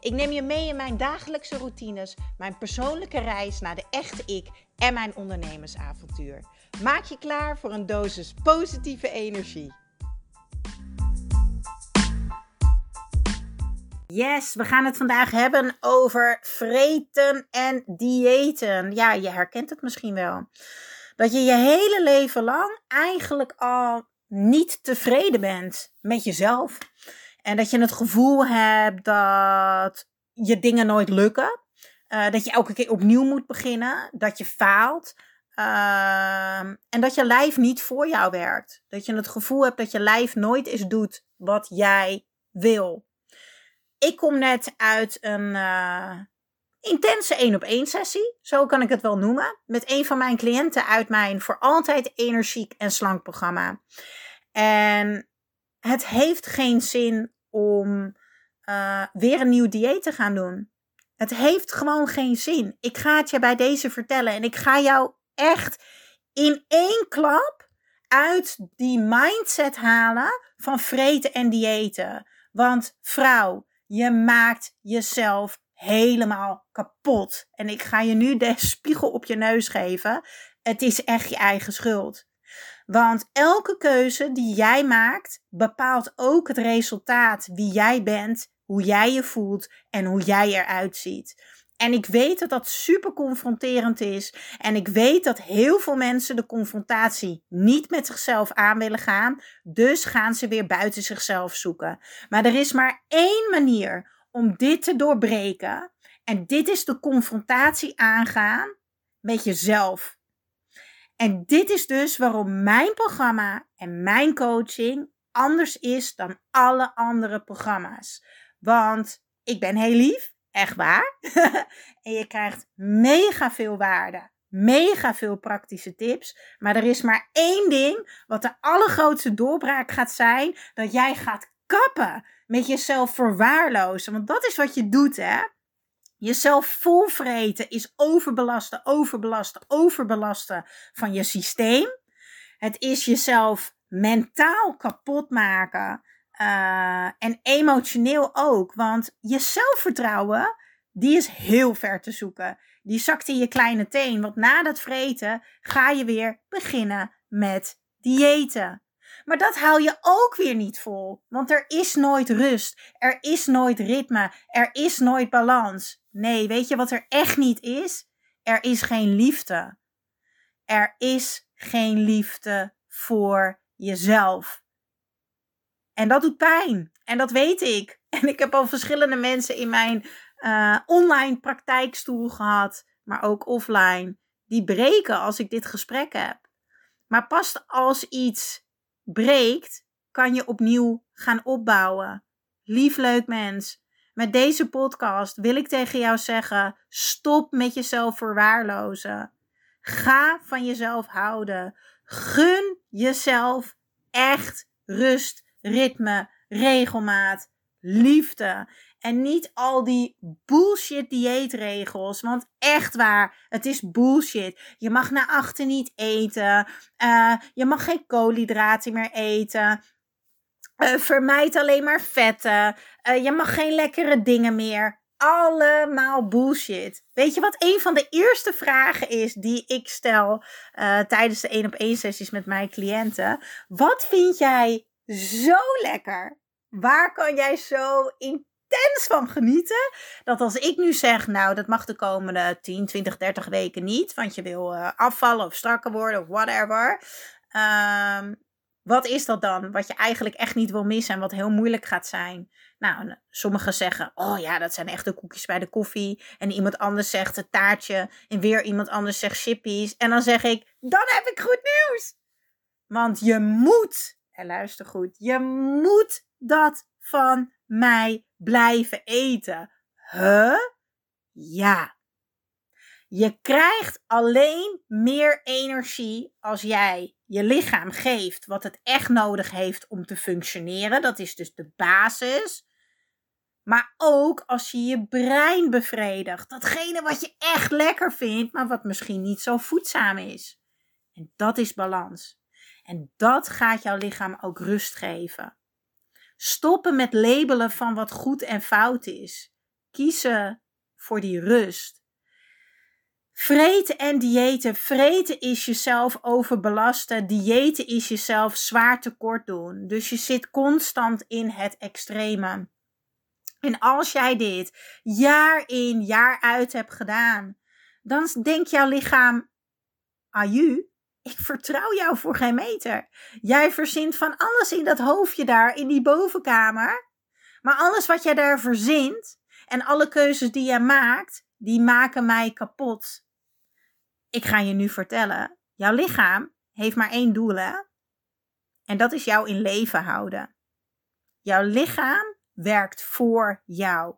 Ik neem je mee in mijn dagelijkse routines, mijn persoonlijke reis naar de echte ik en mijn ondernemersavontuur. Maak je klaar voor een dosis positieve energie. Yes, we gaan het vandaag hebben over vreten en diëten. Ja, je herkent het misschien wel. Dat je je hele leven lang eigenlijk al niet tevreden bent met jezelf. En dat je het gevoel hebt dat je dingen nooit lukken. Uh, dat je elke keer opnieuw moet beginnen. Dat je faalt. Uh, en dat je lijf niet voor jou werkt. Dat je het gevoel hebt dat je lijf nooit eens doet wat jij wil. Ik kom net uit een uh, intense één op één sessie. Zo kan ik het wel noemen. Met een van mijn cliënten uit mijn voor altijd energiek en slank programma. En het heeft geen zin om uh, weer een nieuw dieet te gaan doen. Het heeft gewoon geen zin. Ik ga het je bij deze vertellen en ik ga jou echt in één klap uit die mindset halen van vreten en diëten. Want vrouw, je maakt jezelf helemaal kapot. En ik ga je nu de spiegel op je neus geven. Het is echt je eigen schuld. Want elke keuze die jij maakt bepaalt ook het resultaat wie jij bent, hoe jij je voelt en hoe jij eruit ziet. En ik weet dat dat super confronterend is. En ik weet dat heel veel mensen de confrontatie niet met zichzelf aan willen gaan. Dus gaan ze weer buiten zichzelf zoeken. Maar er is maar één manier om dit te doorbreken. En dit is de confrontatie aangaan met jezelf. En dit is dus waarom mijn programma en mijn coaching anders is dan alle andere programma's. Want ik ben heel lief, echt waar. en je krijgt mega veel waarde, mega veel praktische tips. Maar er is maar één ding wat de allergrootste doorbraak gaat zijn: dat jij gaat kappen met jezelf verwaarlozen. Want dat is wat je doet, hè? Jezelf volvreten is overbelasten, overbelasten, overbelasten van je systeem. Het is jezelf mentaal kapot maken. Uh, en emotioneel ook. Want je zelfvertrouwen, die is heel ver te zoeken. Die zakt in je kleine teen. Want na dat vreten ga je weer beginnen met diëten. Maar dat haal je ook weer niet vol. Want er is nooit rust. Er is nooit ritme. Er is nooit balans. Nee, weet je wat er echt niet is? Er is geen liefde. Er is geen liefde voor jezelf. En dat doet pijn. En dat weet ik. En ik heb al verschillende mensen in mijn uh, online praktijkstoel gehad, maar ook offline, die breken als ik dit gesprek heb. Maar pas als iets breekt, kan je opnieuw gaan opbouwen. Lief leuk mens, met deze podcast wil ik tegen jou zeggen: stop met jezelf verwaarlozen. Ga van jezelf houden. Gun jezelf echt rust, ritme, regelmaat, liefde. En niet al die bullshit dieetregels. Want echt waar, het is bullshit. Je mag na achter niet eten. Uh, je mag geen koolhydraten meer eten. Uh, vermijd alleen maar vetten. Uh, je mag geen lekkere dingen meer. Allemaal bullshit. Weet je wat een van de eerste vragen is die ik stel tijdens de één op één sessies met mijn cliënten? Wat vind jij zo lekker? Waar kan jij zo intens van genieten? Dat als ik nu zeg, nou, dat mag de komende 10, 20, 30 weken niet, want je wil afvallen of strakker worden of whatever. Um, wat is dat dan? Wat je eigenlijk echt niet wil missen en wat heel moeilijk gaat zijn. Nou, sommigen zeggen: Oh ja, dat zijn echte koekjes bij de koffie. En iemand anders zegt het taartje. En weer iemand anders zegt chippies. En dan zeg ik: Dan heb ik goed nieuws. Want je moet, en luister goed, je moet dat van mij blijven eten. Huh? Ja. Je krijgt alleen meer energie als jij je lichaam geeft wat het echt nodig heeft om te functioneren. Dat is dus de basis. Maar ook als je je brein bevredigt. Datgene wat je echt lekker vindt, maar wat misschien niet zo voedzaam is. En dat is balans. En dat gaat jouw lichaam ook rust geven. Stoppen met labelen van wat goed en fout is. Kiezen voor die rust. Vreten en diëten. Vreten is jezelf overbelasten. Diëten is jezelf zwaar tekort doen. Dus je zit constant in het extreme. En als jij dit jaar in, jaar uit hebt gedaan, dan denkt jouw lichaam: Aju, ik vertrouw jou voor geen meter. Jij verzint van alles in dat hoofdje daar, in die bovenkamer. Maar alles wat jij daar verzint en alle keuzes die jij maakt, die maken mij kapot. Ik ga je nu vertellen: jouw lichaam heeft maar één doel, hè? En dat is jou in leven houden. Jouw lichaam werkt voor jou.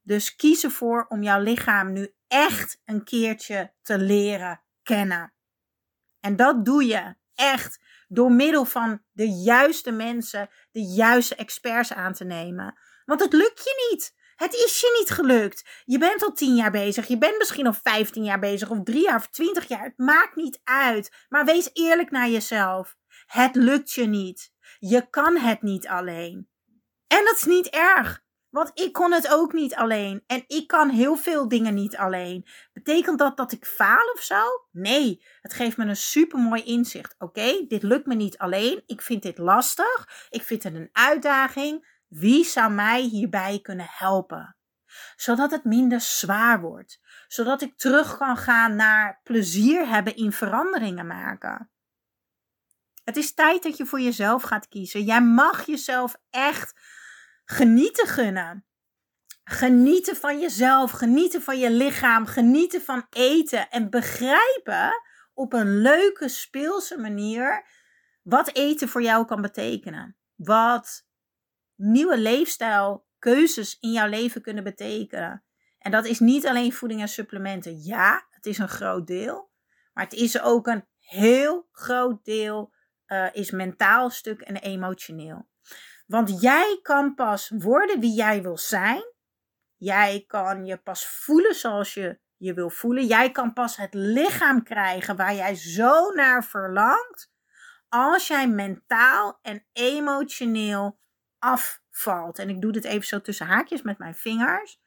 Dus kies ervoor om jouw lichaam nu echt een keertje te leren kennen. En dat doe je echt door middel van de juiste mensen, de juiste experts aan te nemen. Want het lukt je niet. Het is je niet gelukt. Je bent al tien jaar bezig. Je bent misschien al vijftien jaar bezig. Of drie jaar of twintig jaar. Het maakt niet uit. Maar wees eerlijk naar jezelf. Het lukt je niet. Je kan het niet alleen. En dat is niet erg. Want ik kon het ook niet alleen. En ik kan heel veel dingen niet alleen. Betekent dat dat ik faal of zo? Nee, het geeft me een supermooi inzicht. Oké, dit lukt me niet alleen. Ik vind dit lastig. Ik vind het een uitdaging. Wie zou mij hierbij kunnen helpen? Zodat het minder zwaar wordt. Zodat ik terug kan gaan naar plezier hebben in veranderingen maken. Het is tijd dat je voor jezelf gaat kiezen. Jij mag jezelf echt genieten gunnen. Genieten van jezelf, genieten van je lichaam, genieten van eten en begrijpen op een leuke, speelse manier wat eten voor jou kan betekenen. Wat nieuwe leefstijl, keuzes in jouw leven kunnen betekenen. En dat is niet alleen voeding en supplementen. Ja, het is een groot deel. Maar het is ook een heel groot deel uh, is mentaal stuk en emotioneel. Want jij kan pas worden wie jij wil zijn. Jij kan je pas voelen zoals je je wil voelen. Jij kan pas het lichaam krijgen waar jij zo naar verlangt. Als jij mentaal en emotioneel afvalt. En ik doe dit even zo tussen haakjes met mijn vingers.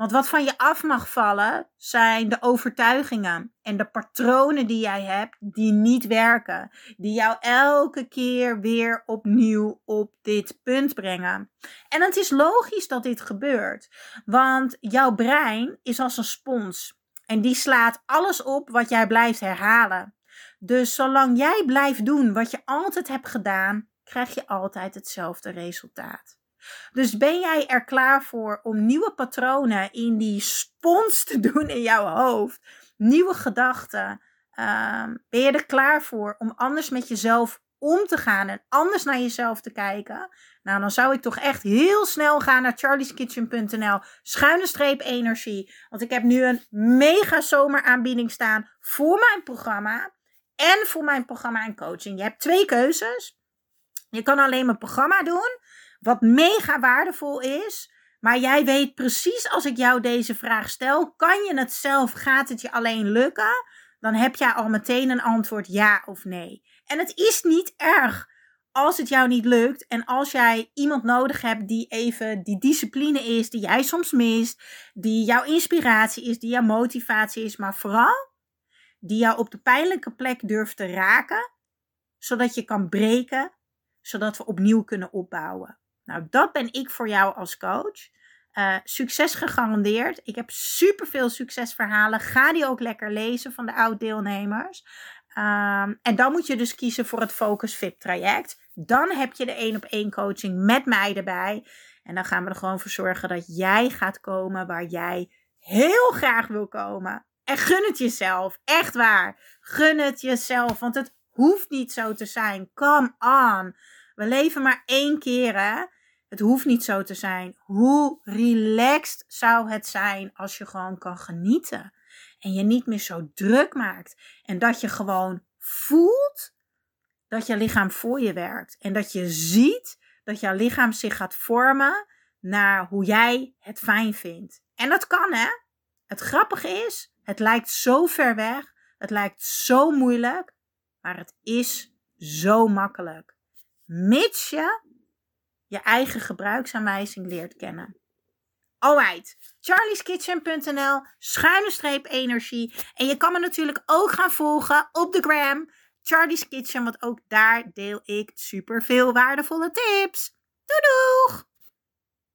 Want wat van je af mag vallen zijn de overtuigingen en de patronen die jij hebt die niet werken. Die jou elke keer weer opnieuw op dit punt brengen. En het is logisch dat dit gebeurt. Want jouw brein is als een spons. En die slaat alles op wat jij blijft herhalen. Dus zolang jij blijft doen wat je altijd hebt gedaan, krijg je altijd hetzelfde resultaat. Dus ben jij er klaar voor om nieuwe patronen in die spons te doen in jouw hoofd? Nieuwe gedachten? Ehm, ben je er klaar voor om anders met jezelf om te gaan en anders naar jezelf te kijken? Nou, dan zou ik toch echt heel snel gaan naar charlieskitchen.nl, schuine streep energie. Want ik heb nu een mega zomeraanbieding staan voor mijn programma en voor mijn programma en coaching. Je hebt twee keuzes. Je kan alleen mijn programma doen wat mega waardevol is. Maar jij weet precies als ik jou deze vraag stel: kan je het zelf? Gaat het je alleen lukken? Dan heb jij al meteen een antwoord ja of nee. En het is niet erg als het jou niet lukt en als jij iemand nodig hebt die even die discipline is, die jij soms mist, die jouw inspiratie is, die jouw motivatie is, maar vooral die jou op de pijnlijke plek durft te raken, zodat je kan breken, zodat we opnieuw kunnen opbouwen. Nou, dat ben ik voor jou als coach. Uh, succes gegarandeerd. Ik heb superveel succesverhalen. Ga die ook lekker lezen van de oud-deelnemers. Um, en dan moet je dus kiezen voor het Focus Fit traject. Dan heb je de één op één coaching met mij erbij. En dan gaan we er gewoon voor zorgen dat jij gaat komen waar jij heel graag wil komen. En gun het jezelf. Echt waar. Gun het jezelf. Want het hoeft niet zo te zijn. Come on. We leven maar één keer, hè? Het hoeft niet zo te zijn. Hoe relaxed zou het zijn als je gewoon kan genieten? En je niet meer zo druk maakt. En dat je gewoon voelt dat je lichaam voor je werkt. En dat je ziet dat jouw lichaam zich gaat vormen naar hoe jij het fijn vindt. En dat kan hè. Het grappige is, het lijkt zo ver weg. Het lijkt zo moeilijk. Maar het is zo makkelijk. Mits je je eigen gebruiksaanwijzing leert kennen. Alright, charlieskitchen.nl, schuine streep energie. En je kan me natuurlijk ook gaan volgen op de gram, Charlie's Kitchen, want ook daar deel ik super veel waardevolle tips. Doei doeg!